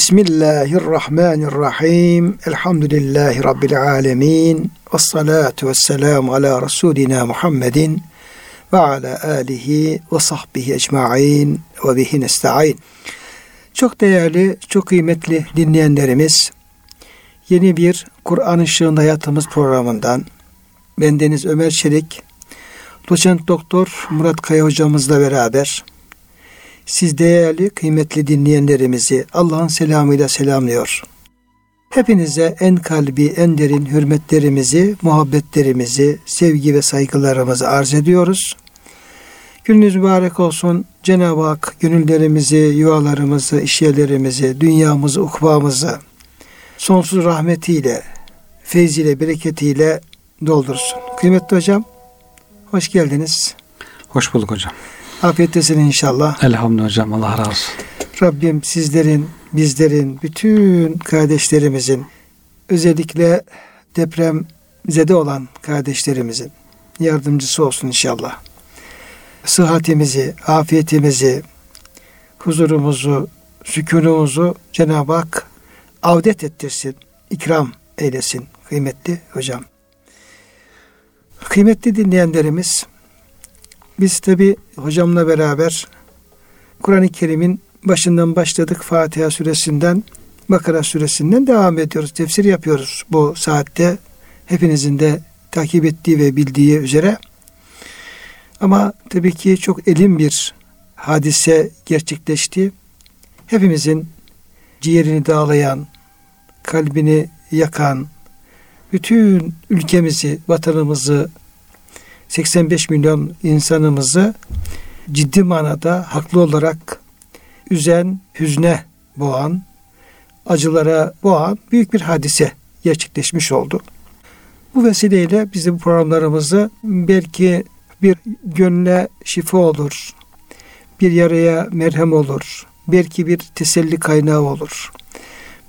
Bismillahirrahmanirrahim. Elhamdülillahi Rabbil alemin. Ve salatu ve selamu ala Resulina Muhammedin ve ala alihi ve sahbihi ecma'in ve bihi nesta'in. Çok değerli, çok kıymetli dinleyenlerimiz, yeni bir Kur'an Işığında Hayatımız programından bendeniz Ömer Çelik, doçent doktor Murat Kaya hocamızla beraber siz değerli, kıymetli dinleyenlerimizi Allah'ın selamıyla selamlıyor. Hepinize en kalbi, en derin hürmetlerimizi, muhabbetlerimizi, sevgi ve saygılarımızı arz ediyoruz. Gününüz mübarek olsun. Cenab-ı Hak gönüllerimizi, yuvalarımızı, işyerlerimizi, dünyamızı, ukbamızı sonsuz rahmetiyle, feyziyle, bereketiyle doldursun. Kıymetli hocam, hoş geldiniz. Hoş bulduk hocam. Afiyettesin inşallah. Elhamdülillah hocam. Allah razı olsun. Rabbim sizlerin, bizlerin, bütün kardeşlerimizin, özellikle deprem zede olan kardeşlerimizin yardımcısı olsun inşallah. Sıhhatimizi, afiyetimizi, huzurumuzu, sükunumuzu Cenab-ı Hak avdet ettirsin, ikram eylesin kıymetli hocam. Kıymetli dinleyenlerimiz, biz tabi hocamla beraber Kur'an-ı Kerim'in başından başladık Fatiha suresinden Bakara suresinden devam ediyoruz. Tefsir yapıyoruz bu saatte. Hepinizin de takip ettiği ve bildiği üzere. Ama tabii ki çok elim bir hadise gerçekleşti. Hepimizin ciğerini dağlayan, kalbini yakan, bütün ülkemizi, vatanımızı, 85 milyon insanımızı ciddi manada haklı olarak üzen, hüzne boğan, acılara boğan büyük bir hadise gerçekleşmiş oldu. Bu vesileyle biz bu programlarımızı belki bir gönle şifa olur, bir yaraya merhem olur, belki bir teselli kaynağı olur.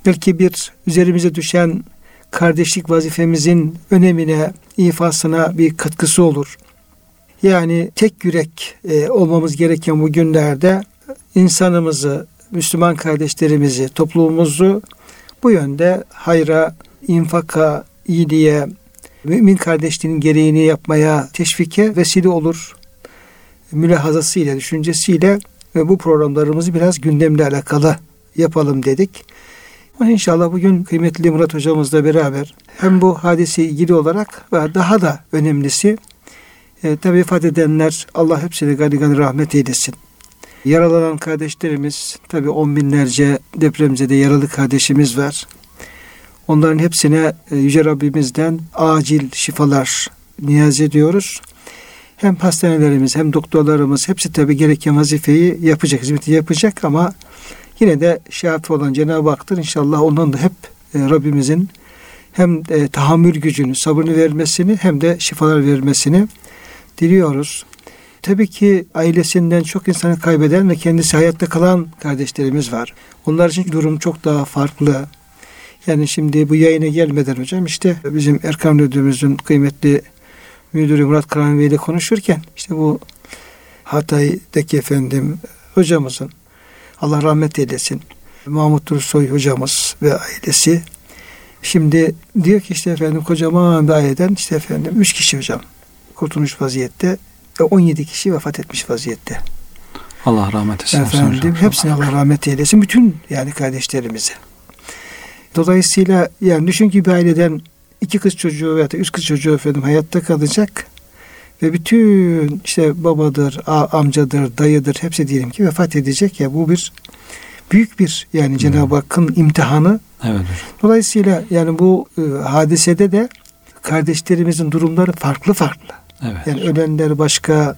Belki bir üzerimize düşen kardeşlik vazifemizin önemine, ifasına bir katkısı olur. Yani tek yürek e, olmamız gereken bu günlerde insanımızı, Müslüman kardeşlerimizi, toplumumuzu bu yönde hayra, infaka, iyiliğe, mümin kardeşliğinin gereğini yapmaya teşvike vesile olur. Mülahazasıyla, düşüncesiyle ve bu programlarımızı biraz gündemle alakalı yapalım dedik. İnşallah bugün kıymetli Murat hocamızla beraber hem bu hadise ilgili olarak ve daha da önemlisi e, tabi vefat edenler Allah hepsine gani gani rahmet eylesin. Yaralanan kardeşlerimiz tabi on binlerce depremzede yaralı kardeşimiz var. Onların hepsine e, Yüce Rabbimizden acil şifalar niyaz ediyoruz. Hem hastanelerimiz hem doktorlarımız hepsi tabi gereken vazifeyi yapacak, hizmeti yapacak ama Yine de şafi olan Cenab-ı Hak'tır. İnşallah ondan da hep e, Rabbimizin hem e, tahammül gücünü, sabrını vermesini hem de şifalar vermesini diliyoruz. Tabii ki ailesinden çok insanı kaybeden ve kendisi hayatta kalan kardeşlerimiz var. Onlar için durum çok daha farklı. Yani şimdi bu yayına gelmeden hocam işte bizim Erkam Müdürümüzün kıymetli müdürü Murat Karanveli ile konuşurken işte bu Hatay'daki efendim hocamızın Allah rahmet eylesin. Mahmut Dursoy hocamız ve ailesi. Şimdi diyor ki işte efendim kocaman bir aileden işte efendim üç kişi hocam kurtulmuş vaziyette ve 17 kişi vefat etmiş vaziyette. Allah rahmet eylesin. Efendim hocam. hepsine Allah rahmet eylesin. Bütün yani kardeşlerimize. Dolayısıyla yani düşün ki bir aileden iki kız çocuğu veya üç kız çocuğu efendim hayatta kalacak ve bütün işte babadır, amcadır, dayıdır hepsi diyelim ki vefat edecek ya bu bir büyük bir yani Cenab-ı Hakk'ın imtihanı. Evet. Dolayısıyla yani bu e, hadisede de kardeşlerimizin durumları farklı farklı. Evet. Yani ölenler başka,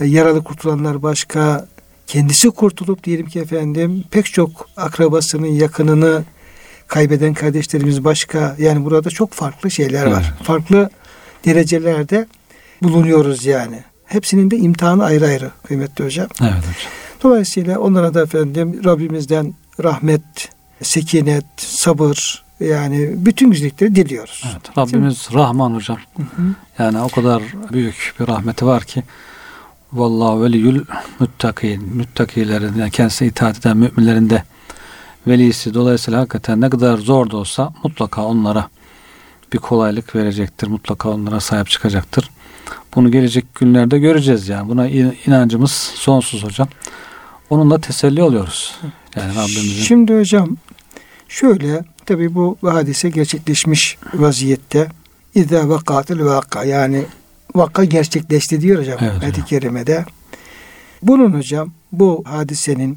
e, yaralı kurtulanlar başka, kendisi kurtulup diyelim ki efendim pek çok akrabasının yakınını kaybeden kardeşlerimiz başka. Yani burada çok farklı şeyler evet. var. Farklı derecelerde bulunuyoruz yani. Hepsinin de imtihanı ayrı ayrı kıymetli hocam. Evet hocam. Dolayısıyla onlara da efendim Rabbimizden rahmet, sekinet, sabır yani bütün güzellikleri diliyoruz. Evet, Rabbimiz Rahman hocam. Hı hı. Yani o kadar büyük bir rahmeti var ki Vallahu veliyül müttakin. Müttakilerin yani kendisine itaat eden müminlerin de velisi. Dolayısıyla hakikaten ne kadar zor da olsa mutlaka onlara bir kolaylık verecektir. Mutlaka onlara sahip çıkacaktır. Bunu gelecek günlerde göreceğiz yani. Buna inancımız sonsuz hocam. Onunla teselli oluyoruz. Yani Rabbimizin. Şimdi hocam şöyle tabi bu hadise gerçekleşmiş vaziyette İzâ vakatil vaka yani vaka gerçekleşti diyor hocam evet, ayet-i kerimede. Bunun hocam bu hadisenin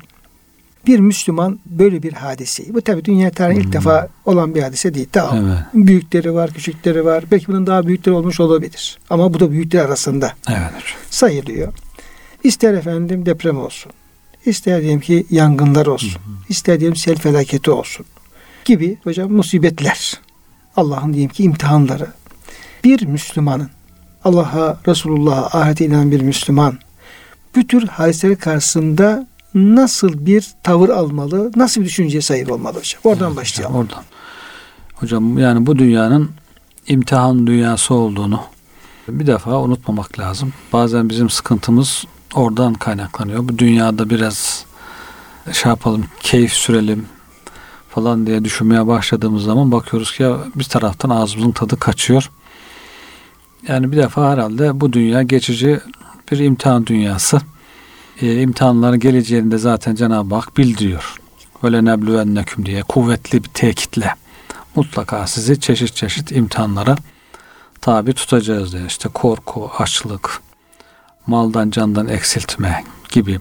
bir Müslüman böyle bir hadise. Bu tabi dünya tarihinde hmm. ilk defa olan bir hadise değil. Tamam. Evet. Büyükleri var, küçükleri var. Belki bunun daha büyükleri olmuş olabilir. Ama bu da büyükler arasında evet. sayılıyor. İster efendim deprem olsun. İster diyelim ki yangınlar olsun. Hı İster diyelim sel felaketi olsun. Gibi hocam musibetler. Allah'ın diyelim ki imtihanları. Bir Müslümanın Allah'a, Resulullah'a, ahirete inanan bir Müslüman bu tür hadiseler karşısında nasıl bir tavır almalı, nasıl bir düşünceye sahip olmalı hocam? Oradan evet, başlayalım. Oradan. Hocam yani bu dünyanın imtihan dünyası olduğunu bir defa unutmamak lazım. Bazen bizim sıkıntımız oradan kaynaklanıyor. Bu dünyada biraz şey yapalım, keyif sürelim falan diye düşünmeye başladığımız zaman bakıyoruz ki ya bir taraftan ağzımızın tadı kaçıyor. Yani bir defa herhalde bu dünya geçici bir imtihan dünyası. E, imtihanların geleceğini de zaten Cenab-ı Hak bildiriyor. Böyle neblüvenneküm diye kuvvetli bir tekitle mutlaka sizi çeşit çeşit imtihanlara tabi tutacağız diye. İşte korku, açlık, maldan candan eksiltme gibi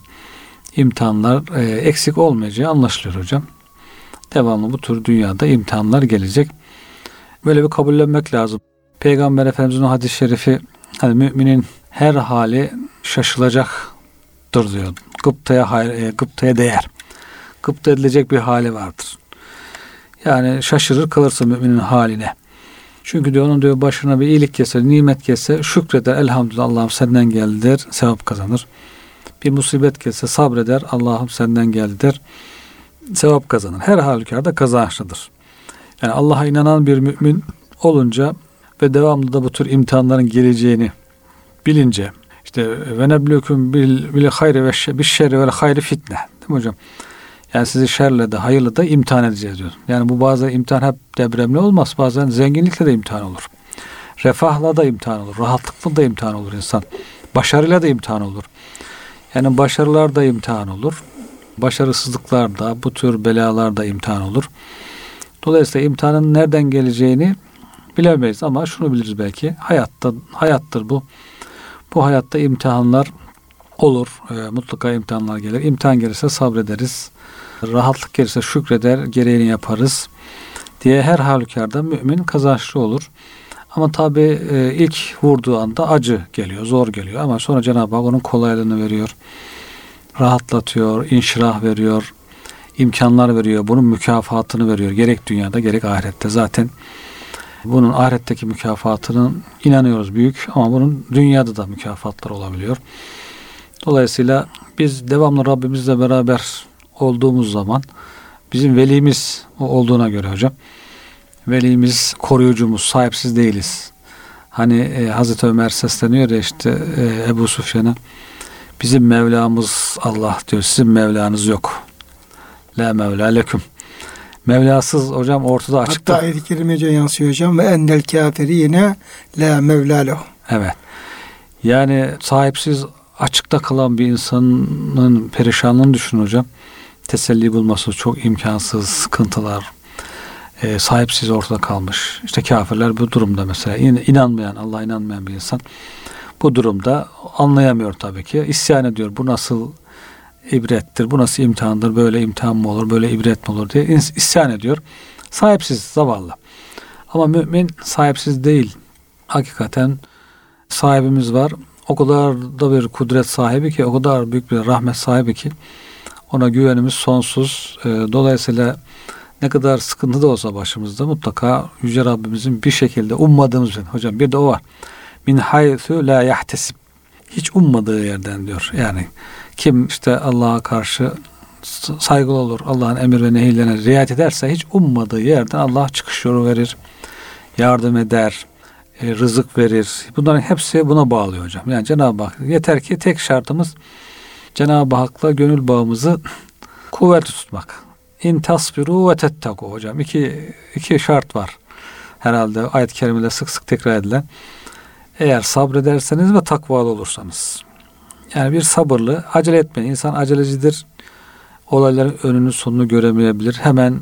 imtihanlar e, eksik olmayacağı anlaşılıyor hocam. Devamlı bu tür dünyada imtihanlar gelecek. Böyle bir kabullenmek lazım. Peygamber Efendimiz'in hadis-i şerifi hani müminin her hali şaşılacaktır diyor. Gıptaya, hayır, e, gıptaya değer. Gıpta edilecek bir hali vardır. Yani şaşırır kalırsın müminin haline. Çünkü diyor onun diyor başına bir iyilik gelse, nimet gelse şükreder. Elhamdülillah Allah'ım senden geldi der. Sevap kazanır. Bir musibet gelse sabreder. Allah'ım senden geldi der. Sevap kazanır. Her halükarda kazançlıdır. Yani Allah'a inanan bir mümin olunca ve devamlı da bu tür imtihanların geleceğini bilince işte ve neblüküm bil, bil hayri ve bir şerri ve hayri fitne. Değil mi hocam? Yani sizi şerle de hayırlı da imtihan edeceğiz diyor. Yani bu bazen imtihan hep depremli olmaz. Bazen zenginlikle de imtihan olur. Refahla da imtihan olur. Rahatlıkla da imtihan olur insan. Başarıyla da imtihan olur. Yani başarılar da imtihan olur. Başarısızlıklar da bu tür belalar da imtihan olur. Dolayısıyla imtihanın nereden geleceğini bilemeyiz ama şunu biliriz belki. Hayatta hayattır bu. Bu hayatta imtihanlar olur. E, mutlaka imtihanlar gelir. İmtihan gelirse sabrederiz. Rahatlık gelirse şükreder, gereğini yaparız diye her halükarda mümin kazançlı olur. Ama tabi e, ilk vurduğu anda acı geliyor, zor geliyor. Ama sonra Cenab-ı Hak onun kolaylığını veriyor. Rahatlatıyor, inşirah veriyor, imkanlar veriyor. Bunun mükafatını veriyor. Gerek dünyada gerek ahirette. Zaten bunun ahiretteki mükafatının inanıyoruz büyük ama bunun dünyada da mükafatlar olabiliyor. Dolayısıyla biz devamlı Rabbimizle beraber olduğumuz zaman bizim velimiz olduğuna göre hocam velimiz koruyucumuz sahipsiz değiliz. Hani e, Hazreti Ömer sesleniyor ya işte e, Ebu Sufyan'a bizim Mevlamız Allah diyor sizin Mevlanız yok. La Mevla leküm. Mevlasız hocam ortada açıkta. Hatta ayet-i kerimece yansıyor hocam ve endel kafiri yine la mevla lehu. Evet. Yani sahipsiz açıkta kalan bir insanın perişanlığını düşün hocam. Teselli bulması çok imkansız, sıkıntılar, e, sahipsiz ortada kalmış. İşte kafirler bu durumda mesela inanmayan, Allah inanmayan bir insan bu durumda anlayamıyor tabii ki. İsyan ediyor. Bu nasıl ibrettir, bu nasıl imtihandır, böyle imtihan mı olur, böyle ibret mi olur diye isyan ediyor. Sahipsiz, zavallı. Ama mümin sahipsiz değil. Hakikaten sahibimiz var. O kadar da bir kudret sahibi ki, o kadar büyük bir rahmet sahibi ki ona güvenimiz sonsuz. Ee, dolayısıyla ne kadar sıkıntı da olsa başımızda mutlaka Yüce Rabbimizin bir şekilde ummadığımız için. Hocam bir de o var. Min haythu la yahtesib. Hiç ummadığı yerden diyor. Yani kim işte Allah'a karşı saygılı olur, Allah'ın emir ve nehirlerine riayet ederse hiç ummadığı yerden Allah çıkış yolu verir, yardım eder, e, rızık verir. Bunların hepsi buna bağlıyor hocam. Yani Cenab-ı Hak yeter ki tek şartımız Cenab-ı Hak'la gönül bağımızı kuvvetli tutmak. in tasbiru ve tettaku hocam. iki, iki şart var. Herhalde ayet-i kerimede sık sık tekrar edilen. Eğer sabrederseniz ve takvalı olursanız. Yani bir sabırlı, acele etmeyin. İnsan acelecidir. Olayların önünü sonunu göremeyebilir. Hemen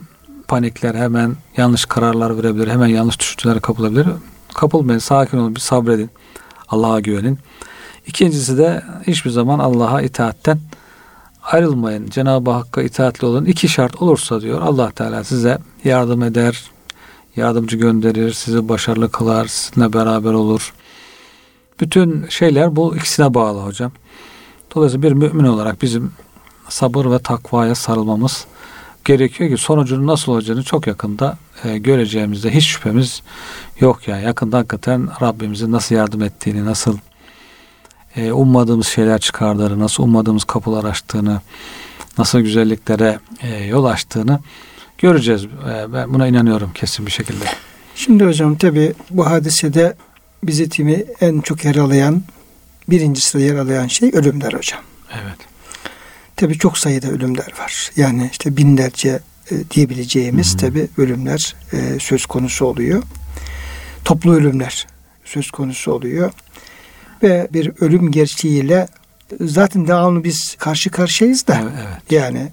panikler, hemen yanlış kararlar verebilir. Hemen yanlış düşüncelere kapılabilir. Kapılmayın, sakin olun, bir sabredin. Allah'a güvenin. İkincisi de hiçbir zaman Allah'a itaatten ayrılmayın. Cenab-ı Hakk'a itaatli olun. İki şart olursa diyor Allah Teala size yardım eder, yardımcı gönderir, sizi başarılı kılar, sizinle beraber olur. Bütün şeyler bu ikisine bağlı hocam. Dolayısıyla bir mümin olarak bizim sabır ve takvaya sarılmamız gerekiyor ki sonucunun nasıl olacağını çok yakında e, göreceğimizde hiç şüphemiz yok yani. Yakında hakikaten Rabbimizin nasıl yardım ettiğini, nasıl e, ummadığımız şeyler çıkardığını, nasıl ummadığımız kapılar açtığını, nasıl güzelliklere e, yol açtığını göreceğiz. E, ben buna inanıyorum kesin bir şekilde. Şimdi hocam tabi bu hadisede bizi timi en çok yer alayan, birinci sırada yer alayan şey ölümler hocam. Evet. Tabi çok sayıda ölümler var. Yani işte binlerce e, diyebileceğimiz hı tabi ölümler e, söz konusu oluyor. Toplu ölümler söz konusu oluyor. Ve bir ölüm gerçeğiyle zaten devamlı biz karşı karşıyayız da. Evet, evet. Yani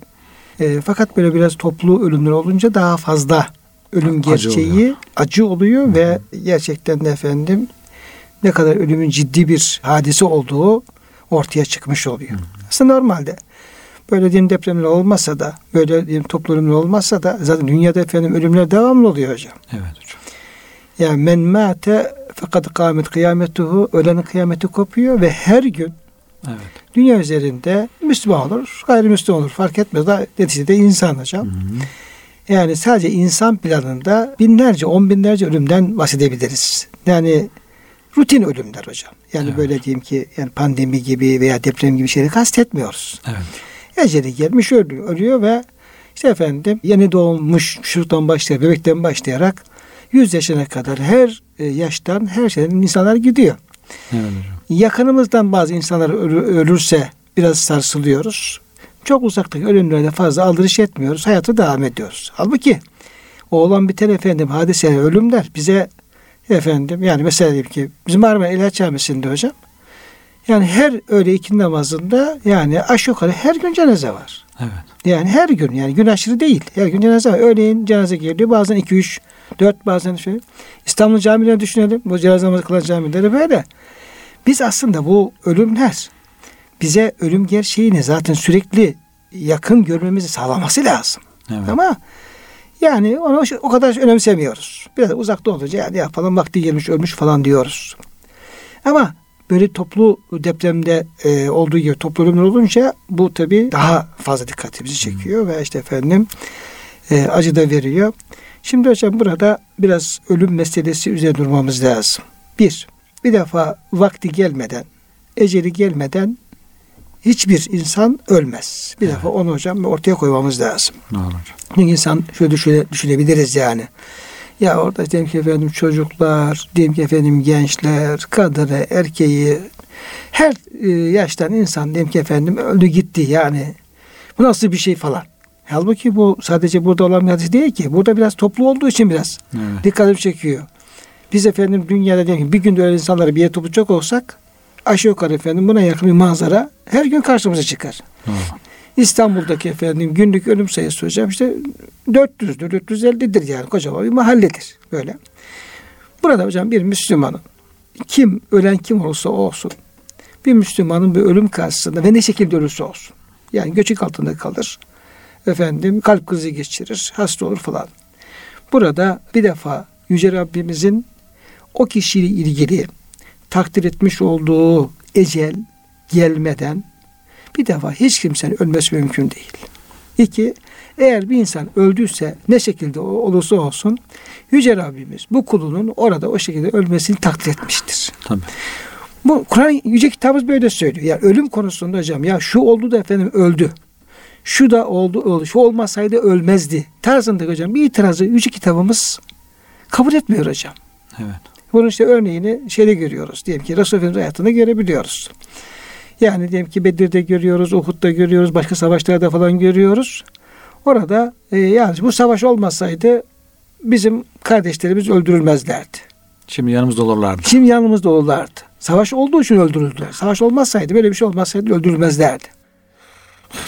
e, fakat böyle biraz toplu ölümler olunca daha fazla ölüm Acı gerçeği oluyor. acı oluyor ve gerçekten de efendim ne kadar ölümün ciddi bir hadise olduğu ortaya çıkmış oluyor. Hı. Aslında normalde böyle diyeyim depremler olmasa da böyle diyeyim toplu ölümler olmasa da zaten dünyada efendim ölümler devamlı oluyor hocam. Evet hocam. Yani men mate fakat kâmet kıyametuhu ölenin kıyameti kopuyor ve her gün Evet. dünya üzerinde Müslüman olur, gayrimüslim olur fark etmez. Da, neticede insan hocam. Hı hı. Yani sadece insan planında binlerce, on binlerce ölümden bahsedebiliriz. Yani rutin ölümler hocam. Yani Evet. böyle diyeyim ki yani pandemi gibi veya deprem gibi şeyleri kastetmiyoruz. Evet. Eceli gelmiş ölüyor, ölüyor ve işte efendim yeni doğmuş çocuktan başlayarak, bebekten başlayarak 100 yaşına kadar her e, yaştan her şeyden insanlar gidiyor. Evet. Yakınımızdan bazı insanlar ölü- ölürse biraz sarsılıyoruz. Çok uzaktaki ölümlerde fazla aldırış etmiyoruz. Hayata devam ediyoruz. Halbuki o olan biten efendim hadiseler, ölümler bize efendim yani mesela diyelim ki bizim Marmara İlaç Camisi'nde hocam yani her öğle iki namazında yani aşağı yukarı her gün cenaze var. Evet. Yani her gün yani gün aşırı değil. Her gün cenaze var. Örneğin cenaze geliyor. Bazen 2 3 4 bazen şöyle. İstanbul camilerini düşünelim. Bu cenaze namazı kılan camileri böyle. Biz aslında bu ölümler bize ölüm gerçeğini zaten sürekli yakın görmemizi sağlaması lazım. Evet. Ama yani onu o kadar önemsemiyoruz. Biraz uzakta olunca yani yapalım vakti gelmiş ölmüş falan diyoruz. Ama böyle toplu depremde e, olduğu gibi toplu ölümler olunca bu tabi daha fazla dikkatimizi çekiyor ve işte efendim e, acı da veriyor. Şimdi hocam burada biraz ölüm meselesi üzerine durmamız lazım. Bir, bir defa vakti gelmeden, eceli gelmeden hiçbir insan ölmez. Bir defa onu hocam ortaya koymamız lazım. Doğru. Çünkü insan şöyle düşüne, düşünebiliriz yani. Ya orada diyelim ki efendim çocuklar, diyelim ki efendim gençler, kadını, erkeği, her e, yaştan insan diyelim ki efendim öldü gitti yani. Bu nasıl bir şey falan. Halbuki bu sadece burada olan bir hadis değil ki. Burada biraz toplu olduğu için biraz Evet. dikkatimi çekiyor. Biz efendim dünyada diyelim ki bir günde öyle insanları bir yere toplayacak olsak aşağı yukarı efendim buna yakın bir manzara her gün karşımıza çıkar. Doğru. İstanbul'daki efendim günlük ölüm sayısı hocam işte 400'dür, 450'dir yani kocaman bir mahalledir böyle. Burada hocam bir Müslümanın kim ölen kim olursa olsun bir Müslümanın bir ölüm karşısında ve ne şekilde ölürse olsun. Yani göçük altında kalır. Efendim kalp krizi geçirir, hasta olur falan. Burada bir defa Yüce Rabbimizin o kişiyle ilgili takdir etmiş olduğu ecel gelmeden bir defa hiç kimsenin ölmesi mümkün değil. İki, eğer bir insan öldüyse ne şekilde olursa olsun Yüce Rabbimiz bu kulunun orada o şekilde ölmesini takdir etmiştir. Tabii. Bu Kur'an Yüce Kitabımız böyle söylüyor. Yani ölüm konusunda hocam ya şu oldu da efendim öldü. Şu da oldu öldü. Şu olmasaydı ölmezdi. Tarzında hocam bir itirazı Yüce Kitabımız kabul etmiyor hocam. Evet. Bunun işte örneğini şeyde görüyoruz. Diyelim ki Resulullah Efendimiz hayatında görebiliyoruz. Yani diyelim ki Bedir'de görüyoruz, Uhud'da görüyoruz, başka savaşlarda falan görüyoruz. Orada e, yani bu savaş olmasaydı bizim kardeşlerimiz öldürülmezlerdi. Şimdi yanımızda olurlardı. Şimdi yanımızda olurlardı. Savaş olduğu için öldürüldüler. Savaş olmasaydı böyle bir şey olmasaydı öldürülmezlerdi.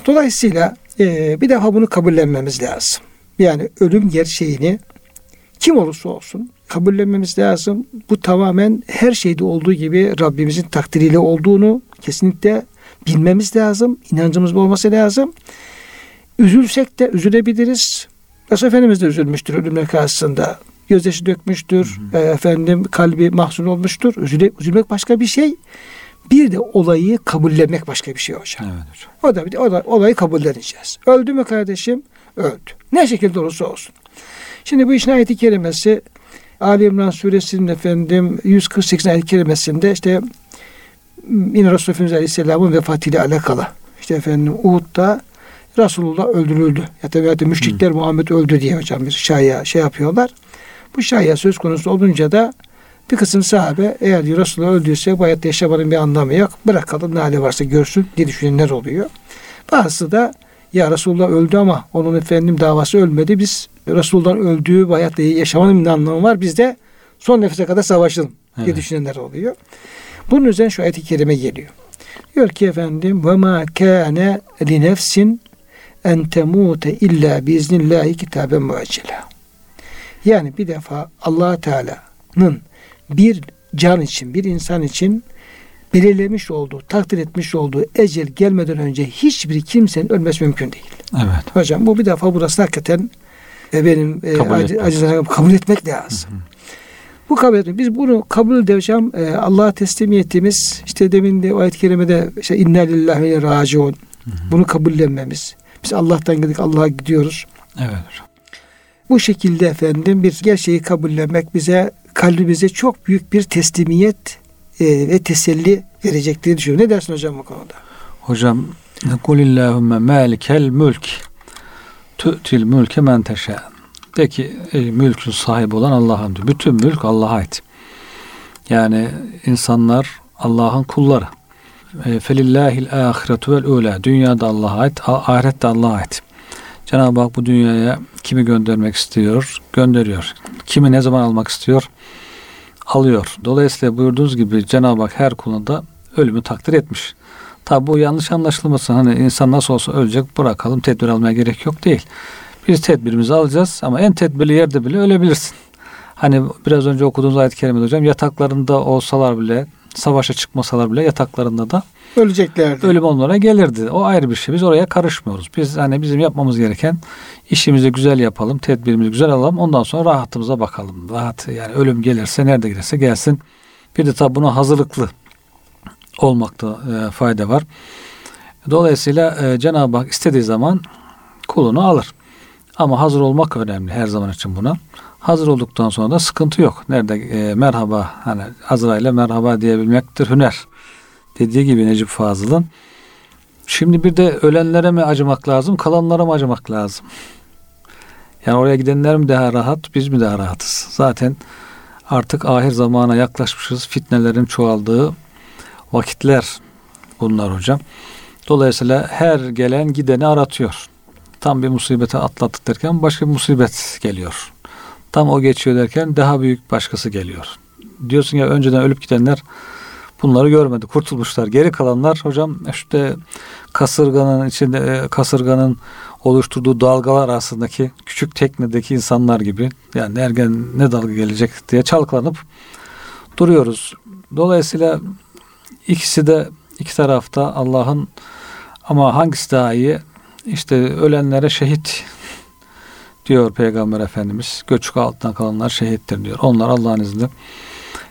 Dolayısıyla e, bir defa bunu kabullenmemiz lazım. Yani ölüm gerçeğini kim olursa olsun kabullenmemiz lazım. Bu tamamen her şeyde olduğu gibi Rabbimizin takdiriyle olduğunu kesinlikle bilmemiz lazım. İnancımız olması lazım. Üzülsek de üzülebiliriz. Resul Efendimiz de üzülmüştür ölümler karşısında. Gözyaşı dökmüştür. Hı hı. E, efendim kalbi mahzun olmuştur. Üzüle, üzülmek başka bir şey. Bir de olayı kabullenmek başka bir şey hocam. Evet hocam. O da bir de o da, olayı kabulleneceğiz. Öldü mü kardeşim? Öldü. Ne şekilde olursa olsun. Şimdi bu işin ayeti kerimesi Ali İmran suresinin efendim 148 ayet kerimesinde işte yine Resulullah Efendimiz Aleyhisselam'ın vefatıyla alakalı. İşte efendim Uhud'da Resulullah öldürüldü. Ya tabi hatta müşrikler hmm. Muhammed öldü diye hocam bir şaya şey yapıyorlar. Bu şaya söz konusu olunca da bir kısım sahabe eğer Resulullah öldüyse bu hayatta yaşamanın bir anlamı yok. Bırakalım ne hali varsa görsün diye düşünenler oluyor. Bazısı da ya Resulullah öldü ama onun efendim davası ölmedi. Biz Resulullah'ın öldüğü hayatta yaşamanın bir anlamı var. Biz de son nefese kadar savaşalım diye evet. düşünenler oluyor. Bunun üzerine şu ayet-i kerime geliyor. Diyor ki efendim ve ma kâne li nefsin en temute illa biiznillahi kitaben muaccela. Yani bir defa allah Teala'nın bir can için, bir insan için belirlemiş olduğu, takdir etmiş olduğu ecel gelmeden önce hiçbir kimsenin ölmesi mümkün değil. Evet. Hocam bu bir defa burası hakikaten e, benim e, kabul, ac- acizane kabul etmek lazım. Hı hı. Bu kabul etmek. Biz bunu kabul edeceğim. E, Allah'a teslimiyetimiz işte demin de o ayet-i kerimede işte inna lillahi ve raciun. Bunu kabullenmemiz. Biz Allah'tan geldik Allah'a gidiyoruz. Evet. Bu şekilde efendim bir gerçeği kabullenmek bize kalbimize çok büyük bir teslimiyet e, ve teselli verecek diye düşünüyorum. Ne dersin hocam bu konuda? Hocam Kulillahümme malikel mülk tü'til mülke men teşâ. De ki ey mülkün sahibi olan Allah'ın diyor. Bütün mülk Allah'a ait. Yani insanlar Allah'ın kulları. E, felillahil ahiretu vel ula. Dünyada Allah'a ait, ahirette Allah'a ait. Cenab-ı Hak bu dünyaya kimi göndermek istiyor? Gönderiyor. Kimi ne zaman almak istiyor? Alıyor. Dolayısıyla buyurduğunuz gibi Cenab-ı Hak her kulunda ölümü takdir etmiş. Tabi bu yanlış anlaşılmasın. Hani insan nasıl olsa ölecek bırakalım tedbir almaya gerek yok değil. Biz tedbirimizi alacağız ama en tedbirli yerde bile ölebilirsin. Hani biraz önce okuduğunuz ayet-i kerimede hocam yataklarında olsalar bile savaşa çıkmasalar bile yataklarında da öleceklerdi. Ölüm onlara gelirdi. O ayrı bir şey. Biz oraya karışmıyoruz. Biz hani bizim yapmamız gereken işimizi güzel yapalım, tedbirimizi güzel alalım. Ondan sonra rahatımıza bakalım. Rahat yani ölüm gelirse nerede gelirse gelsin. Bir de tabi buna hazırlıklı olmakta e, fayda var. Dolayısıyla e, Cenab-ı Hak istediği zaman kulunu alır. Ama hazır olmak önemli her zaman için buna. Hazır olduktan sonra da sıkıntı yok. Nerede e, merhaba hani Azrail'e merhaba diyebilmektir hüner. Dediği gibi Necip Fazıl'ın. Şimdi bir de ölenlere mi acımak lazım, kalanlara mı acımak lazım? Yani oraya gidenler mi daha rahat, biz mi daha rahatız? Zaten artık ahir zamana yaklaşmışız. Fitnelerin çoğaldığı vakitler bunlar hocam. Dolayısıyla her gelen gideni aratıyor. Tam bir musibete atlattık derken başka bir musibet geliyor. Tam o geçiyor derken daha büyük başkası geliyor. Diyorsun ya önceden ölüp gidenler bunları görmedi. Kurtulmuşlar. Geri kalanlar hocam işte kasırganın içinde e, kasırganın oluşturduğu dalgalar arasındaki küçük teknedeki insanlar gibi yani ergen ne dalga gelecek diye çalkalanıp duruyoruz. Dolayısıyla ikisi de iki tarafta Allah'ın ama hangisi daha iyi? İşte ölenlere şehit diyor Peygamber Efendimiz. Göçük altından kalanlar şehittir diyor. Onlar Allah'ın izniyle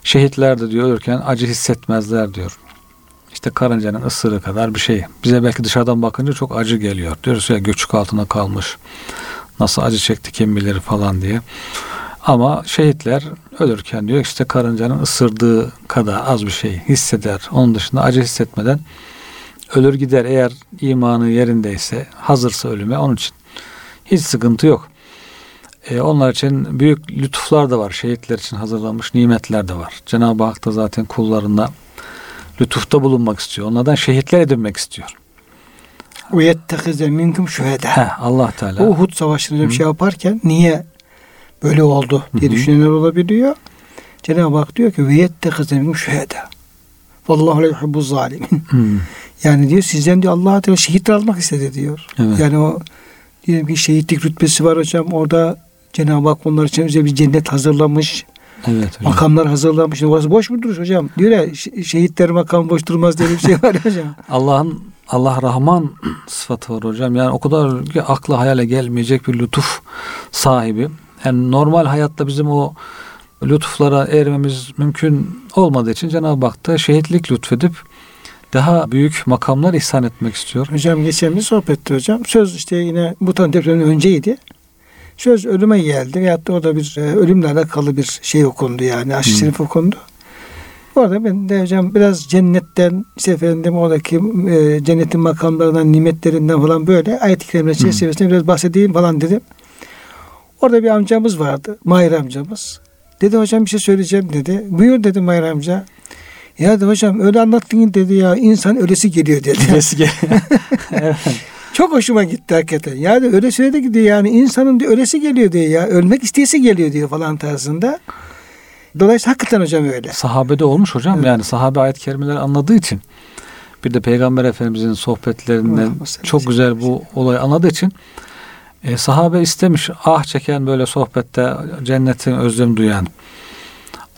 şehitler de diyor ölürken acı hissetmezler diyor. İşte karıncanın ısırığı kadar bir şey. Bize belki dışarıdan bakınca çok acı geliyor. Diyoruz ya göçük altına kalmış. Nasıl acı çekti kim bilir falan diye. Ama şehitler ölürken diyor işte karıncanın ısırdığı kadar az bir şey hisseder. Onun dışında acı hissetmeden ölür gider eğer imanı yerindeyse hazırsa ölüme onun için hiç sıkıntı yok. Ee, onlar için büyük lütuflar da var. Şehitler için hazırlanmış nimetler de var. Cenab-ı Hak da zaten kullarına lütufta bulunmak istiyor. Onlardan şehitler edinmek istiyor. Ve yettehize minkum Allah Teala. O Uhud savaşında bir şey yaparken niye böyle oldu diye düşünenler olabiliyor. Cenab-ı Hak diyor ki ve yettehize minkum şühede. Vallahu la yuhibbu zalimin. Yani diyor sizden diyor Allah Teala şehit almak istedi diyor. Evet. Yani o diyelim ki şehitlik rütbesi var hocam. Orada Cenab-ı Hak onlar için özel bir cennet hazırlamış. Evet hocam. Makamlar hazırlamış. Orası boş mu durur hocam? Diyor ya şe- şehitler makam boş durmaz diye bir şey var hocam. Allah'ın Allah Rahman sıfatı var hocam. Yani o kadar ki akla hayale gelmeyecek bir lütuf sahibi. Yani normal hayatta bizim o lütuflara ermemiz mümkün olmadığı için Cenab-ı Hak da şehitlik lütfedip daha büyük makamlar ihsan etmek istiyor. Hocam geçen bir sohbette hocam. Söz işte yine bu tan depremden önceydi. Söz ölüme geldi. Veyahut da orada bir e, ölümle alakalı bir şey okundu yani. Aşk Hmm. şerif okundu. Orada ben de hocam biraz cennetten işte efendim oradaki e, cennetin makamlarından, nimetlerinden falan böyle ayet-i kerimeler çerçevesinde biraz bahsedeyim falan dedim. Orada bir amcamız vardı. Mahir amcamız. Dedi hocam bir şey söyleyeceğim dedi. Buyur dedi Mahir amca. Ya dedi hocam öyle anlattın dedi ya insan ölesi geliyor dedi. Eski. evet. Çok hoşuma gitti hakikaten. Yani öyle söyledi ki diyor yani insanın diyor, ölesi geliyor diyor ya. Ölmek isteyesi geliyor diyor falan tarzında. Dolayısıyla hakikaten hocam öyle. Sahabede olmuş hocam. Evet. Yani sahabe ayet kerimeleri anladığı için bir de Peygamber Efendimizin sohbetlerinden çok güzel bu olayı anladığı için e, sahabe istemiş ah çeken böyle sohbette cennetin özlem duyan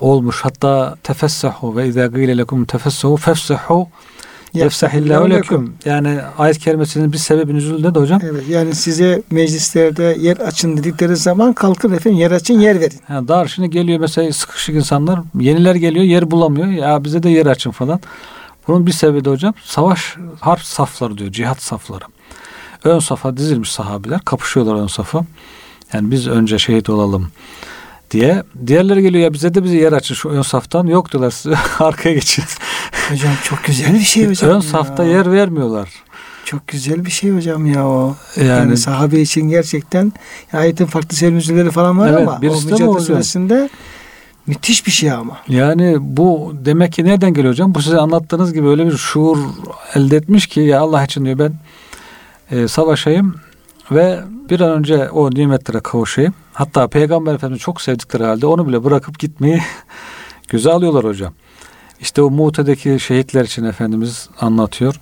olmuş. Hatta tefessahu ve izâ gîle lekum tefessahu fefsahu yefsahillahu lekum. Yani ayet kerimesinin bir sebebi nüzulünde de hocam. Evet yani size meclislerde yer açın dedikleri zaman kalkın efendim yer açın yer verin. Ha, dar şimdi geliyor mesela sıkışık insanlar yeniler geliyor yer bulamıyor. Ya bize de yer açın falan. Bunun bir sebebi de hocam savaş harp safları diyor cihat safları. Ön safa dizilmiş sahabiler kapışıyorlar ön safa. Yani biz önce şehit olalım diye. Diğerleri geliyor ya bize de bize yer açın şu ön saftan. Yok diyorlar siz arkaya geçin. Hocam çok güzel bir şey hocam. ön ya. safta yer vermiyorlar. Çok güzel bir şey hocam ya o. Yani, Yani, sahabe için gerçekten ayetin farklı sermüzleri falan var Evet, ama o Mücadele müthiş bir şey ama. Yani bu demek ki nereden geliyor hocam? Bu size anlattığınız gibi öyle bir şuur elde etmiş ki ya Allah için diyor ben e, savaşayım ve bir an önce o nimetlere kavuşayım. Hatta Peygamber Efendimiz çok sevdikleri halde onu bile bırakıp gitmeyi göze alıyorlar hocam. İşte o Mute'deki şehitler için Efendimiz anlatıyor.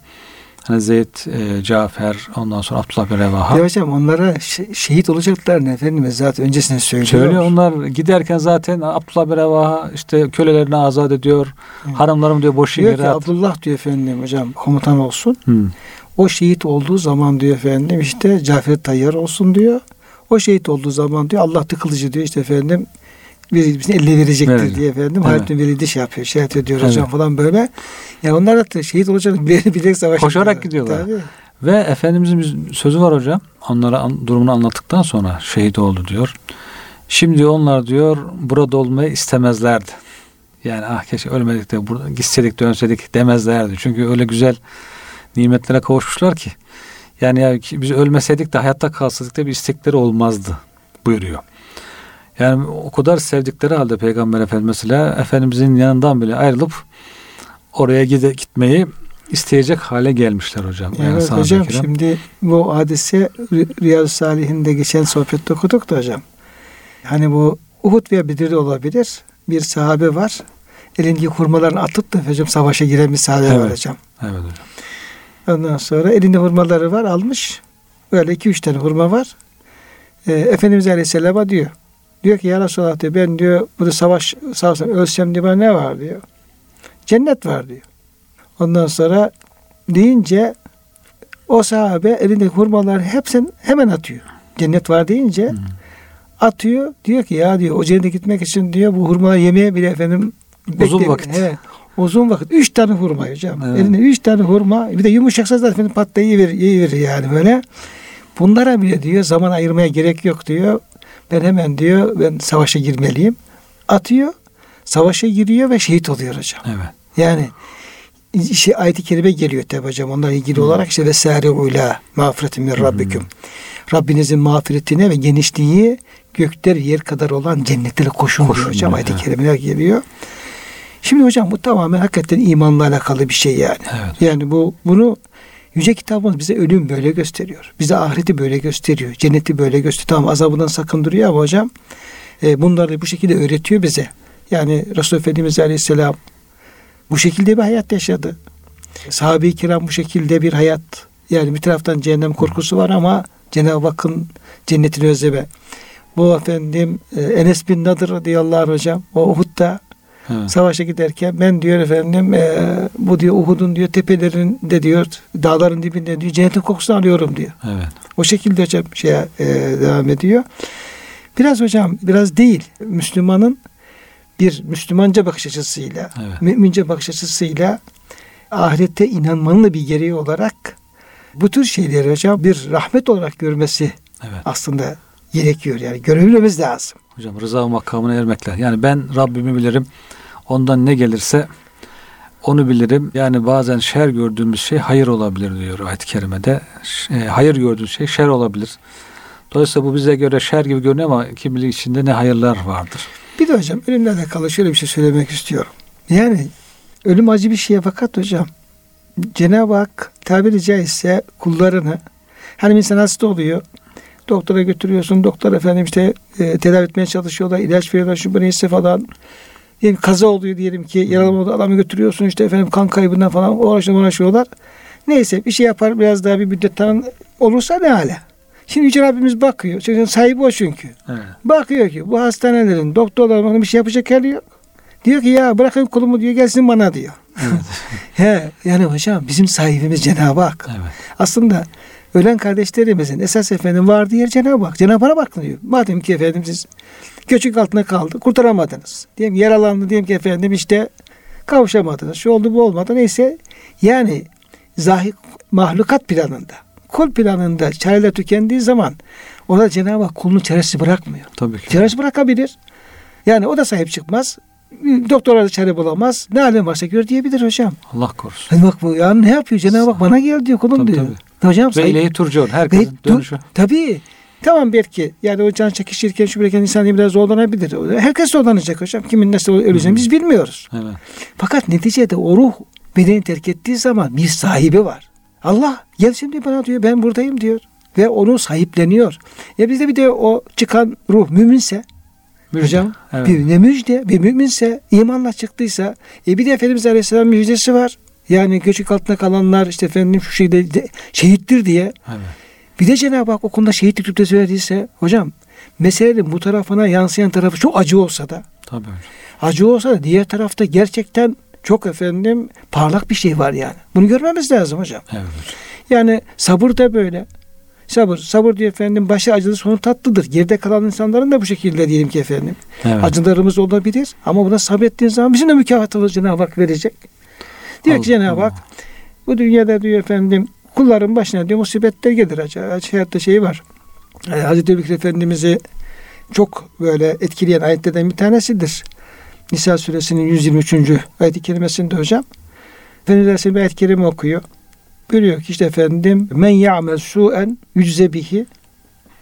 Hani Zeyd, e, Cafer, ondan sonra Abdullah bin Revaha. Ya hocam onlara şe- şehit olacaklar ne Efendimiz zaten öncesinde söylüyor. Söylüyor onlar giderken zaten Abdullah bin Revaha işte kölelerini azat ediyor. Evet. Hanımlarım diyor boşayın Diyor ki yere. Abdullah diyor efendim hocam komutan olsun. Hı. O şehit olduğu zaman diyor efendim işte Cafer Tayyar olsun diyor. O şehit olduğu zaman diyor Allah kılıcı diyor işte efendim birisinin eline verecektir Verecek. diye efendim. Evet. Hayatın veridi şey yapıyor. Şehit ediyor Evet. hocam falan böyle. Ya onlar da şehit olacak bile bile savaş Koşarak gidiyorlar. Tabii. Ve Efendimizin sözü var hocam. Onlara an- durumunu anlattıktan sonra şehit oldu diyor. Şimdi onlar diyor burada olmayı istemezlerdi. Yani ah keşke ölmedik de burada gitseydik dönseydik demezlerdi. Çünkü öyle güzel nimetlere kavuşmuşlar ki. Yani ya biz ölmeseydik de hayatta kalsaydık da bir istekleri olmazdı buyuruyor. Yani o kadar sevdikleri halde Peygamber Efendimiz mesela Efendimizin yanından bile ayrılıp oraya gide, gitmeyi isteyecek hale gelmişler hocam. Yani Evet hocam kiram. şimdi bu hadise Ri- Riyad-ı Salih'inde geçen sohbette okuduk da hocam. Hani bu Uhud veya Bedir'de olabilir. Bir sahabe var. Elindeki hurmalarını atıp da hocam savaşa giren bir sahabe var Evet. hocam. Evet hocam. Ondan sonra elinde hurmaları var almış. Böyle iki üç tane hurma var. Ee, Efendimiz Aleyhisselam'a diyor. Diyor ki ya Resulallah diyor ben diyor burada savaş savaşsam ölsem diyor bana ne var diyor. Cennet var diyor. Ondan sonra deyince o sahabe elindeki hurmaları hepsini hemen atıyor. Cennet var deyince Hı. atıyor. Diyor ki ya diyor o cennete gitmek için diyor bu hurmayı yemeye bile efendim Uzun bekle- vakit. Evet. Uzun vakit. Üç tane hurma hocam. Evet. Elinde üç tane hurma. Bir de yumuşaksa zaten patlayıverir, yiyiverir yani böyle. Bunlara bile diyor zaman ayırmaya gerek yok diyor. Ben hemen diyor ben savaşa girmeliyim. Atıyor. Savaşa giriyor ve şehit oluyor hocam. Evet. Yani şey, ayet-i kerime geliyor tabi hocam. Onlarla ilgili olarak işte vesaire ula mağfiretin min rabbikum. Rabbinizin mağfiretine ve genişliği gökler yer kadar olan cennetlere koşun, Koşun diyor hocam. Ayet-i kerimeler geliyor. Şimdi hocam bu tamamen hakikaten imanla alakalı bir şey yani. Evet. Yani bu bunu Yüce kitabımız bize ölüm böyle gösteriyor. Bize ahireti böyle gösteriyor. Cenneti böyle gösteriyor. Tamam azabından sakındırıyor ama hocam e, bunları bu şekilde öğretiyor bize. Yani Resulullah Efendimiz Aleyhisselam bu şekilde bir hayat yaşadı. Sahabe-i kiram bu şekilde bir hayat. Yani bir taraftan cehennem korkusu var ama Cenab-ı Hakk'ın cennetini özleme. Bu efendim e, Enes bin Nadır radıyallahu anh hocam o Uhud'da evet. savaşa giderken ben diyor efendim e, bu diyor Uhud'un diyor tepelerinde diyor dağların dibinde diyor cennetin kokusunu alıyorum diyor. Evet. O şekilde hocam şeye e, devam ediyor. Biraz hocam biraz değil Müslümanın bir Müslümanca bakış açısıyla, evet. mümince bakış açısıyla ahirette inanmanın da bir gereği olarak bu tür şeyleri hocam bir rahmet olarak görmesi evet. aslında gerekiyor. Yani görebilmemiz lazım. Hocam rıza makamına ermek lazım. Yani ben Rabbimi bilirim. Ondan ne gelirse onu bilirim. Yani bazen şer gördüğümüz şey hayır olabilir diyor ayet-i kerimede. E, hayır gördüğün şey şer olabilir. Dolayısıyla bu bize göre şer gibi görünüyor ama kim bilir içinde ne hayırlar vardır. Bir de hocam ölümle alakalı şöyle bir şey söylemek istiyorum. Yani ölüm acı bir şeye fakat hocam Cenab-ı Hak tabiri caizse kullarını hani insan hasta oluyor doktora götürüyorsun doktor efendim işte e, tedavi etmeye çalışıyorlar ilaç veriyorlar şu neyse falan diyelim kaza oluyor diyelim ki yaralı adamı götürüyorsun işte efendim kan kaybından falan uğraşıyorlar uğraşıyorlar neyse bir şey yapar biraz daha bir müddet tanın olursa ne hale Şimdi Yüce Rabbimiz bakıyor. Çünkü sahibi o çünkü. Evet. Bakıyor ki bu hastanelerin doktorlar bana bir şey yapacak hali yok. Diyor ki ya bırakın kulumu diyor gelsin bana diyor. Evet. He, yani hocam bizim sahibimiz Cenab-ı Hak. Evet. Aslında ölen kardeşlerimizin esas efendim vardığı yer Cenab-ı Hak. Cenab-ı Hak'a bakın diyor. Madem ki efendim siz göçük altına kaldı kurtaramadınız. Diyelim yaralandı diyelim ki efendim işte kavuşamadınız. Şu oldu bu olmadı neyse yani zahir mahlukat planında kul planında çareler tükendiği zaman ona Cenab-ı Hak kulunu çaresiz bırakmıyor. Tabii ki. Çaresiz bırakabilir. Yani o da sahip çıkmaz. Doktora da çare bulamaz. Ne alem varsa gör diyebilir hocam. Allah korusun. Hani bak bu yani ne yapıyor Cenab-ı Hak bana gel diyor kulum tabii, diyor. Tabii. Hocam Ve ileyi turcuyor herkesin Ve, dönüşü. Tabii. Tamam belki yani o can çekişirken şu birken insan biraz zorlanabilir. Herkes zorlanacak hocam. Kimin nasıl öleceğini biz bilmiyoruz. Evet. Fakat neticede o ruh bedeni terk ettiği zaman bir sahibi var. Allah gel şimdi bana diyor ben buradayım diyor. Ve onu sahipleniyor. Ya bizde bir de o çıkan ruh müminse müjde. hocam evet. bir ne müjde bir müminse imanla çıktıysa e bir de Efendimiz Aleyhisselam müjdesi var. Yani göçük altında kalanlar işte efendim şu şeyde de, şehittir diye. Evet. Bir de Cenab-ı Hak o konuda şehitlik rütbesi verdiyse hocam meselenin bu tarafına yansıyan tarafı çok acı olsa da Tabii. acı olsa da diğer tarafta gerçekten çok efendim parlak bir şey var yani. Bunu görmemiz lazım hocam. Evet. Yani sabır da böyle. Sabır. Sabır diyor efendim başı acılı sonu tatlıdır. Geride kalan insanların da bu şekilde diyelim ki efendim. Evet. Acılarımız olabilir ama buna sabrettiğin zaman bizim de mükafatımız Cenab-ı Hak verecek. Diyor Allah, ki Cenab-ı Hak bu dünyada diyor efendim kulların başına diyor musibetler gelir. Hayatta şey var. Yani Hazreti Ebubekir Efendimiz'i çok böyle etkileyen ayetlerden bir tanesidir. Nisa suresinin 123. ayet-i kerimesinde hocam Efendimiz Aleyhisselam ayet-i kerime okuyor. Buyuruyor ki işte efendim men ya'mel su'en yücze bihi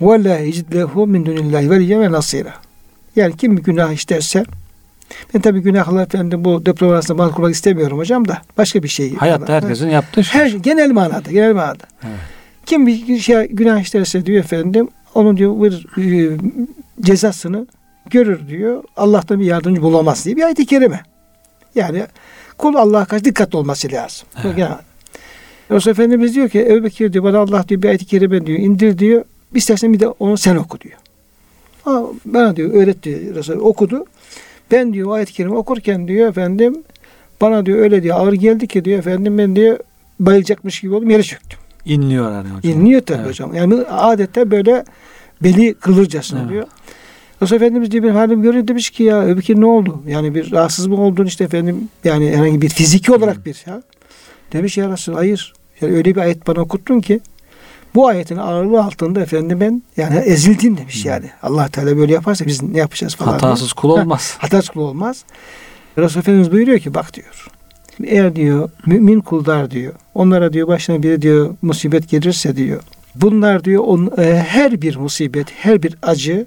ve la yecid lehu min dunillahi ve nasira. Yani kim bir günah işlerse ben tabi günahlar efendim bu deprem arasında mal kurmak istemiyorum hocam da başka bir şey. Hayatta falan. herkesin yaptığı şey. Her, genel manada, genel manada. Evet. Kim bir şey günah işlerse diyor efendim onun diyor bir e, cezasını görür diyor. Allah'tan bir yardımcı bulamaz diye bir ayet-i kerime. Yani kul Allah'a karşı dikkatli olması lazım. Evet. Yani, Resul Efendimiz diyor ki Ebu Bekir diyor bana Allah diyor bir ayet-i kerime diyor indir diyor. İstersen bir de onu sen oku diyor. Ha, bana diyor öğretti Resul okudu. Ben diyor ayet-i kerime okurken diyor efendim bana diyor öyle diyor ağır geldi ki diyor efendim ben diyor bayılacakmış gibi oldum yere çöktüm. İnliyor yani hocam. İnliyor tabii evet. hocam. Yani adette böyle beli kılırcasına evet. diyor. Resul Efendimiz diye bir halim görünce demiş ki ya öbürki ne oldu? Yani bir rahatsız mı oldun işte efendim yani herhangi bir fiziki olarak bir ya. Demiş ya Resul hayır. Yani öyle bir ayet bana okuttun ki bu ayetin ağırlığı altında efendim ben yani ezildim demiş yani. Allah Teala böyle yaparsa biz ne yapacağız falan. Hatasız kul olmaz. Ha, hatasız kul olmaz. Resul Efendimiz buyuruyor ki bak diyor. Eğer diyor mümin kullar diyor. Onlara diyor başına bir diyor musibet gelirse diyor. Bunlar diyor on, e, her bir musibet, her bir acı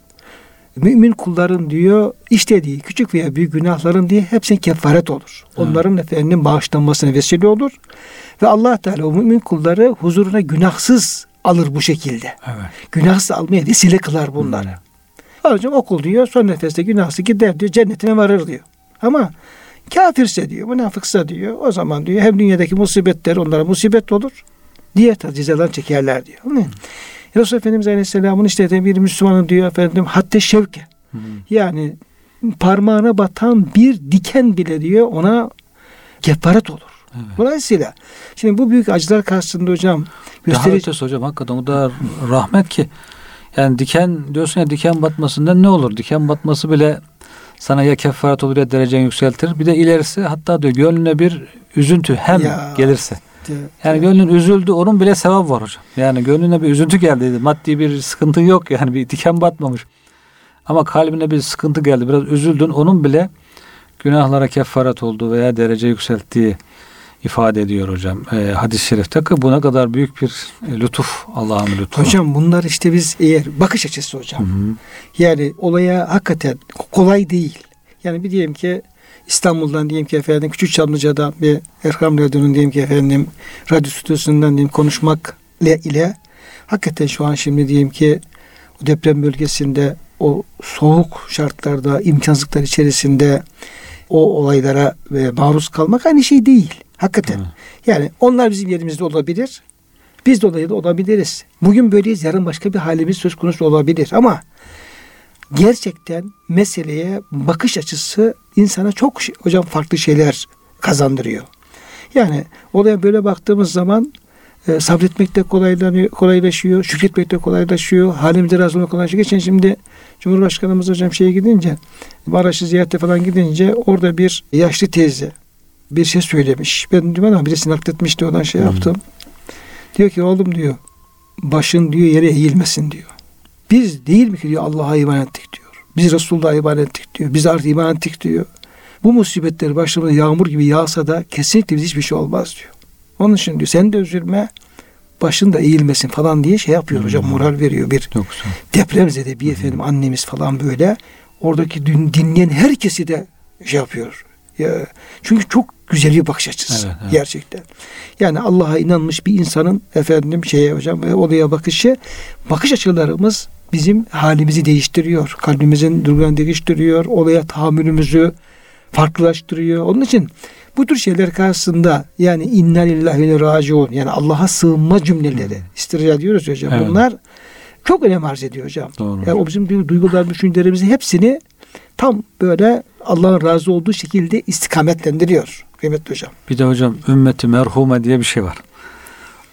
mümin kulların diyor işlediği küçük veya büyük günahların diye hepsine kefaret olur. Onların efendim bağışlanmasına vesile olur. Ve Allah Teala o mümin kulları huzuruna günahsız alır bu şekilde. Evet. Günahsız almaya vesile kılar bunları. Hocam okul diyor son nefeste günahsız gider diyor cennetine varır diyor. Ama kafirse diyor münafıksa diyor o zaman diyor hem dünyadaki musibetler onlara musibet olur. Diğer cezalar çekerler diyor. Değil mi? Resul Efendimiz Aleyhisselam'ın işte bir Müslümanın diyor efendim hatta şevke. Hı. Yani parmağına batan bir diken bile diyor ona kefaret olur. Evet. Dolayısıyla şimdi bu büyük acılar karşısında hocam Daha gösterici ötesi hocam hakikaten o da rahmet ki yani diken diyorsun ya diken batmasından ne olur? Diken batması bile sana ya kefaret olur ya dereceni yükseltir. Bir de ilerisi hatta diyor gönlüne bir üzüntü hem Ya. gelirse. Yani gönlün üzüldü onun bile sevap var hocam. Yani gönlüne bir üzüntü geldi. Maddi bir sıkıntı yok yani bir diken batmamış. Ama kalbine bir sıkıntı geldi. Biraz üzüldün. Onun bile günahlara kefaret olduğu veya derece yükselttiği ifade ediyor hocam. Ee, hadis-i şerifte ki bu ne kadar büyük bir e, lütuf Allah'ın lütfu. Hocam bunlar işte biz eğer bakış açısı hocam. Hı hı. Yani olaya hakikaten kolay değil. Yani bir diyelim ki İstanbul'dan diyelim ki efendim Küçük Çamlıca'dan bir Erkam Radyo'nun diyelim ki efendim radyo stüdyosundan diyelim konuşmak ile, ile hakikaten şu an şimdi diyelim ki o deprem bölgesinde o soğuk şartlarda imkansızlıklar içerisinde o olaylara e, maruz kalmak aynı şey değil. Hakikaten. Evet. Yani onlar bizim yerimizde olabilir. Biz de olayda olabiliriz. Bugün böyleyiz, yarın başka bir halimiz söz konusu olabilir ama gerçekten meseleye bakış açısı insana çok şey- hocam farklı şeyler kazandırıyor. Yani olaya böyle baktığımız zaman e, sabretmek de kolaylaşıyor, şükretmek de kolaylaşıyor, halimize razı olmak kolaylaşıyor. Geçen şimdi Cumhurbaşkanımız hocam şeye gidince, Maraş'ı ziyarete falan gidince orada bir yaşlı teyze bir şey söylemiş. Ben diyorum ama birisi nakletmişti oradan şey Hı. yaptım. Diyor ki oğlum diyor başın diyor yere eğilmesin diyor. Biz değil mi ki diyor Allah'a iman ettik diyor. Biz Resulullah'a iman ettik diyor. Biz artık iman ettik diyor. Bu musibetler başımıza yağmur gibi yağsa da kesinlikle biz hiçbir şey olmaz diyor. Onun için diyor sen de üzülme başın da eğilmesin falan diye şey yapıyor hocam Hı. moral veriyor bir depremzede bir efendim annemiz falan böyle oradaki dün dinleyen herkesi de şey yapıyor. Ya, çünkü çok güzel bir bakış açısı Evet, evet. gerçekten. Yani Allah'a inanmış bir insanın efendim şeye hocam ve olaya bakışı bakış açılarımız bizim halimizi değiştiriyor. Kalbimizin durgunluğunu değiştiriyor. Olaya tahammülümüzü farklılaştırıyor. Onun için bu tür şeyler karşısında yani inna lillahi ve raciun yani Allah'a sığınma cümleleri istirca diyoruz hocam. Evet. Bunlar çok önem arz ediyor hocam. Doğru. Yani o bizim du- duygular, düşüncelerimizi hepsini tam böyle Allah'ın razı olduğu şekilde istikametlendiriyor kıymetli hocam. Bir de hocam ümmeti merhume diye bir şey var.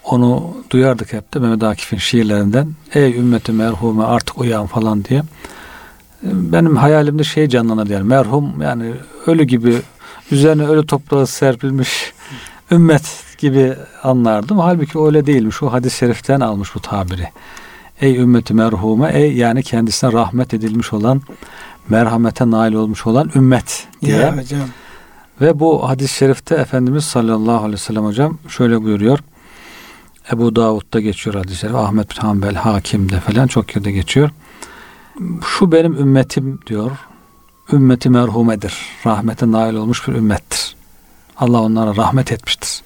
Onu duyardık hep de Mehmet Akif'in şiirlerinden. Ey ümmeti merhume artık uyan falan diye. Benim hayalimde şey canlanır yani merhum yani ölü gibi üzerine ölü toprağı serpilmiş ümmet gibi anlardım. Halbuki öyle değilmiş. O hadis-i şeriften almış bu tabiri. Ey ümmeti merhume ey yani kendisine rahmet edilmiş olan merhamete nail olmuş olan ümmet diye. Ya hocam. Ve bu hadis-i şerifte Efendimiz sallallahu aleyhi ve sellem hocam şöyle buyuruyor. Ebu Davud'da geçiyor hadis-i şerif. Ahmet bin Hanbel Hakim'de falan çok yerde geçiyor. Şu benim ümmetim diyor. Ümmeti merhumedir. Rahmete nail olmuş bir ümmettir. Allah onlara rahmet etmiştir.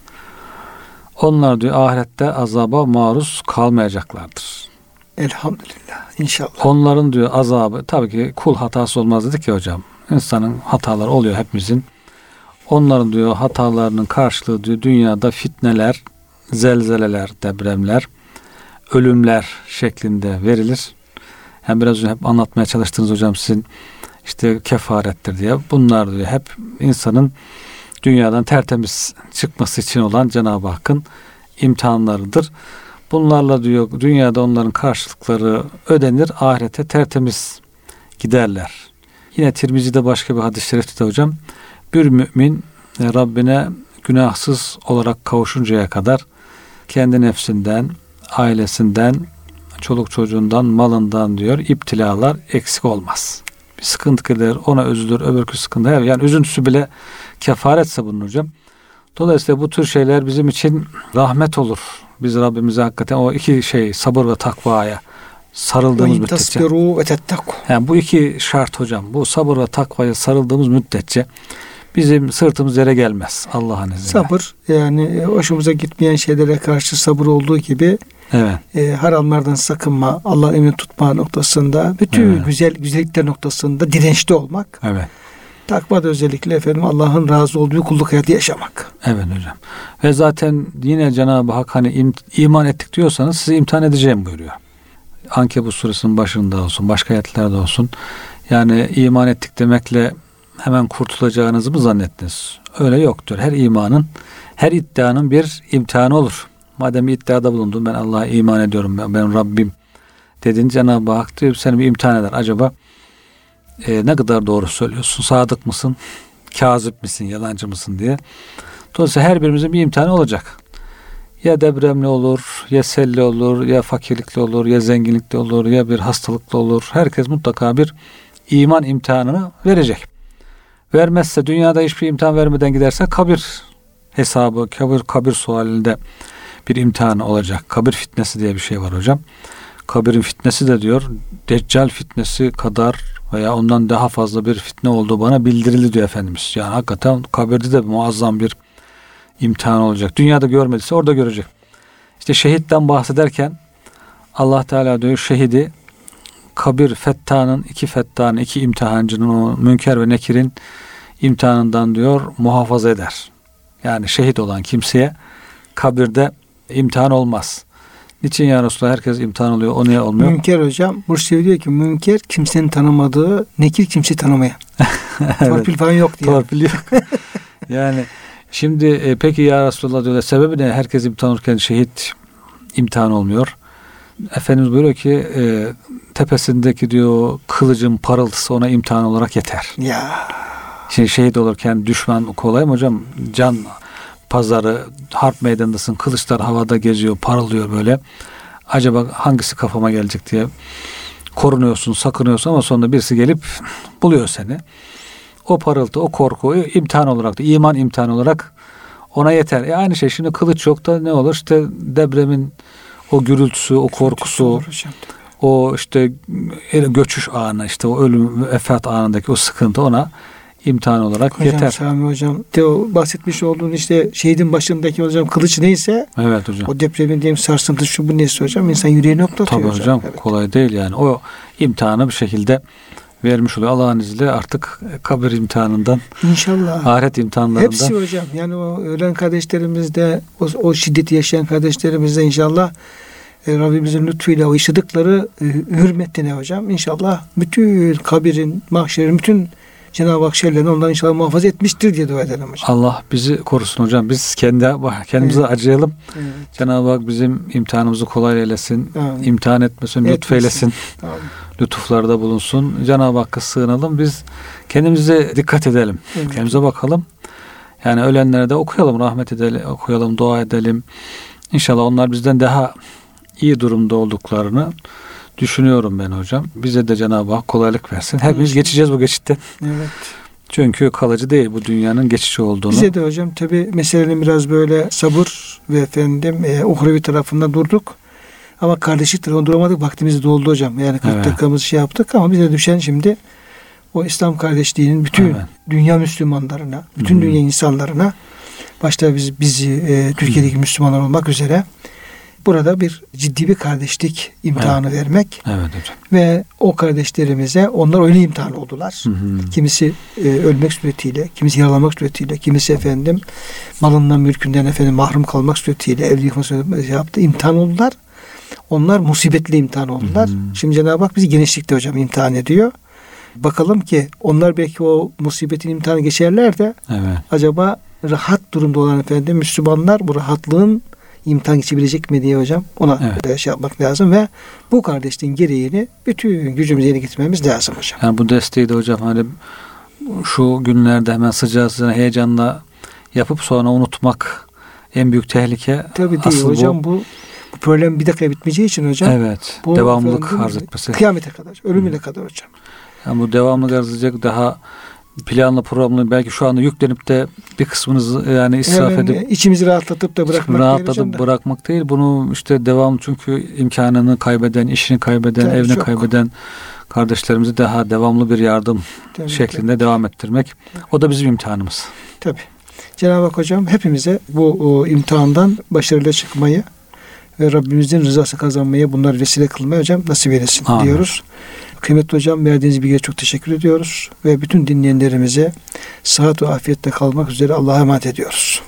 Onlar diyor ahirette azaba maruz kalmayacaklardır. Elhamdülillah. İnşallah. Onların diyor azabı tabii ki kul hatası olmaz dedik ki hocam. İnsanın hataları oluyor hepimizin. Onların diyor hatalarının karşılığı diyor dünyada fitneler, zelzeleler, depremler, ölümler şeklinde verilir. Hem biraz önce hep anlatmaya çalıştınız hocam sizin işte kefarettir diye. Bunlar diyor hep insanın dünyadan tertemiz çıkması için olan Cenab-ı Hakk'ın imtihanlarıdır. Bunlarla diyor dünyada onların karşılıkları ödenir, ahirete tertemiz giderler. Yine Tirmizi'de başka bir hadis-i şerifte de hocam bir mümin e, Rabbine günahsız olarak kavuşuncaya kadar kendi nefsinden, ailesinden, çoluk çocuğundan, malından diyor iptilalar eksik olmaz. Bir sıkıntı gelir, ona üzülür, öbürkü sıkıntı. Yani üzüntüsü bile kefaretse bunun hocam. Dolayısıyla bu tür şeyler bizim için rahmet olur. Biz Rabbimize hakikaten o iki şey sabır ve takvaya sarıldığımız müddetçe. Yani bu iki şart hocam. Bu sabır ve takvaya sarıldığımız müddetçe bizim sırtımız yere gelmez Allah'ın izniyle. Sabır yani e, hoşumuza gitmeyen şeylere karşı sabır olduğu gibi Evet. e, haramlardan sakınma, Allah'ın emrini tutma noktasında, bütün Evet. güzel güzellikler noktasında dirençli olmak. Evet. Takva da özellikle efendim Allah'ın razı olduğu kulluk hayatı yaşamak. Evet hocam. Ve zaten yine Cenab-ı Hak hani im- iman ettik diyorsanız sizi imtihan edeceğim buyuruyor. Ankebut suresinin başında olsun, başka ayetlerde olsun. Yani iman ettik demekle hemen kurtulacağınızı mı zannettiniz? Öyle yoktur. Her imanın, her iddianın bir imtihanı olur. Madem bir iddiada bulundun ben Allah'a iman ediyorum, ben, ben Rabbim dedin Cenab-ı Hak diyor, seni bir imtihan eder. Acaba e, ne kadar doğru söylüyorsun, sadık mısın, kazip misin, yalancı mısın diye. Dolayısıyla her birimizin bir imtihanı olacak. Ya depremli olur, ya selli olur, ya fakirlikli olur, ya zenginlikli olur, ya bir hastalıklı olur. Herkes mutlaka bir iman imtihanını verecek. Vermezse dünyada hiçbir imtihan vermeden giderse kabir hesabı, kabir, kabir sualinde bir imtihan olacak. Kabir fitnesi diye bir şey var hocam. Kabirin fitnesi de diyor Deccal fitnesi kadar veya ondan daha fazla bir fitne olduğu bana bildirildi diyor Efendimiz. Yani hakikaten kabirde de muazzam bir imtihan olacak. Dünyada görmediyse orada görecek. İşte şehitten bahsederken Allah Teala diyor şehidi kabir fettanın iki fettanın iki imtihancının o münker ve nekirin imtihanından diyor muhafaza eder. Yani şehit olan kimseye kabirde imtihan olmaz. Niçin ya Resulallah herkes imtihan oluyor o niye olmuyor? Münker hocam Bursevi diyor ki münker kimsenin tanımadığı, nekir kimse tanımayan. Torpil falan yok diye. Torpil yok. yani şimdi e, peki ya Resulallah diyorlar sebebi ne? Herkes imtihan olurken şehit imtihan olmuyor. Efendimiz buyuruyor ki e, tepesindeki diyor kılıcın parıltısı ona imtihan olarak yeter. Ya Şimdi şehit olurken düşman kolay mı hocam? Can pazarı, harp meydanındasın, kılıçlar havada geziyor, parlıyor böyle. Acaba hangisi kafama gelecek diye korunuyorsun, sakınıyorsun ama sonunda birisi gelip buluyor seni. O parıltı, o korku imtihan olarak da, iman imtihan olarak ona yeter. E aynı şey şimdi kılıç yok da ne olur? İşte depremin o gürültüsü, o korkusu, o işte göçüş anı, işte o ölüm, vefat anındaki o sıkıntı ona imtihan olarak Hocam yeter. Sami hocam de o bahsetmiş olduğun işte şehidin başındaki hocam kılıç neyse Evet hocam. o depremin diyelim sarsıntı şu bu neyse hocam insan yüreğini hoplatıyor Tabii hocam. hocam Evet. kolay değil yani. O imtihanı bir şekilde vermiş oluyor. Allah'ın izniyle artık kabir imtihanından, İnşallah. ahiret imtihanlarından Hepsi hocam yani o ölen kardeşlerimiz de o, o şiddeti yaşayan kardeşlerimiz de inşallah e, Rabbimizin lütfuyla o yaşadıkları e, hürmetine hocam inşallah bütün kabirin, mahşerin, bütün Cenab-ı Hak şerlerini ondan inşallah muhafaza etmiştir diye dua edelim hocam. Allah bizi korusun hocam. Biz kendi kendimize Evet. acıyalım. Evet. Cenab-ı Hak bizim imtihanımızı kolay eylesin. Amin. imtihan etmesin, Etmesin. lütfeylesin. Tamam. Lütuflarda bulunsun. Cenab-ı Hakk'a sığınalım. Biz kendimize dikkat edelim. Evet. Kendimize bakalım. Yani ölenlere de okuyalım, rahmet edelim, okuyalım, dua edelim. İnşallah onlar bizden daha iyi durumda olduklarını düşünüyorum ben hocam. Bize de Cenab-ı Hak kolaylık versin. Hepimiz geçeceğiz bu geçitten. Evet. Çünkü kalıcı değil bu dünyanın geçici olduğunu. Bize de hocam tabi meselenin biraz böyle sabır ve efendim e, uhrevi tarafında durduk. Ama kardeşlik tarafında duramadık. Vaktimiz doldu hocam. Yani 40 Evet. dakikamızı şey yaptık ama bize düşen şimdi o İslam kardeşliğinin bütün Evet. dünya Müslümanlarına, bütün Hı. dünya insanlarına başta biz bizi e, Türkiye'deki Müslümanlar olmak üzere burada bir ciddi bir kardeşlik imtihanı vermek Evet hocam. ve o kardeşlerimize onlar öyle imtihan oldular. Hı hı. Kimisi e, ölmek suretiyle, kimisi yaralanmak suretiyle, kimisi efendim malından mülkünden efendim mahrum kalmak suretiyle, evli yıkma suretiyle yaptı. imtihan oldular. Onlar musibetli imtihan oldular. Hı hı. Şimdi Cenab-ı Hak bizi genişlikte hocam imtihan ediyor. Bakalım ki onlar belki o musibetin imtihanı geçerler de Evet. acaba rahat durumda olan efendim Müslümanlar bu rahatlığın imtihan geçebilecek mi diye hocam ona Evet. şey yapmak lazım ve bu kardeşliğin gereğini bütün gücümüzle yerine getirmemiz lazım hocam. Yani bu desteği de hocam hani şu günlerde hemen sıcağı sıcağı heyecanla yapıp sonra unutmak en büyük tehlike. Tabii değil hocam bu, bu problem bir dakika bitmeyeceği için hocam. Evet. bu devamlılık arz etmesi. Kıyamete kadar, ölümüne kadar hocam. Yani bu devamlı arz edecek daha planlı programlı belki şu anda yüklenip de bir kısmınızı yani israf Hemen edip içimizi rahatlatıp da bırakmak değil rahatlatıp da. bırakmak değil. Bunu işte devam çünkü imkanını kaybeden, işini kaybeden, Tabii evini çok. kaybeden kardeşlerimize daha devamlı bir yardım Tabii, şeklinde devam ettirmek. O da bizim imtihanımız. Tabii. Cenab-ı Hak hocam hepimize bu o, imtihandan başarıyla çıkmayı ve Rabbimizin rızası kazanmayı bunlar vesile kılmayı hocam nasip eylesin Amin. diyoruz. Kıymetli hocam verdiğiniz bilgiye çok teşekkür ediyoruz ve bütün dinleyenlerimize sıhhat ve afiyette kalmak üzere Allah'a emanet ediyoruz.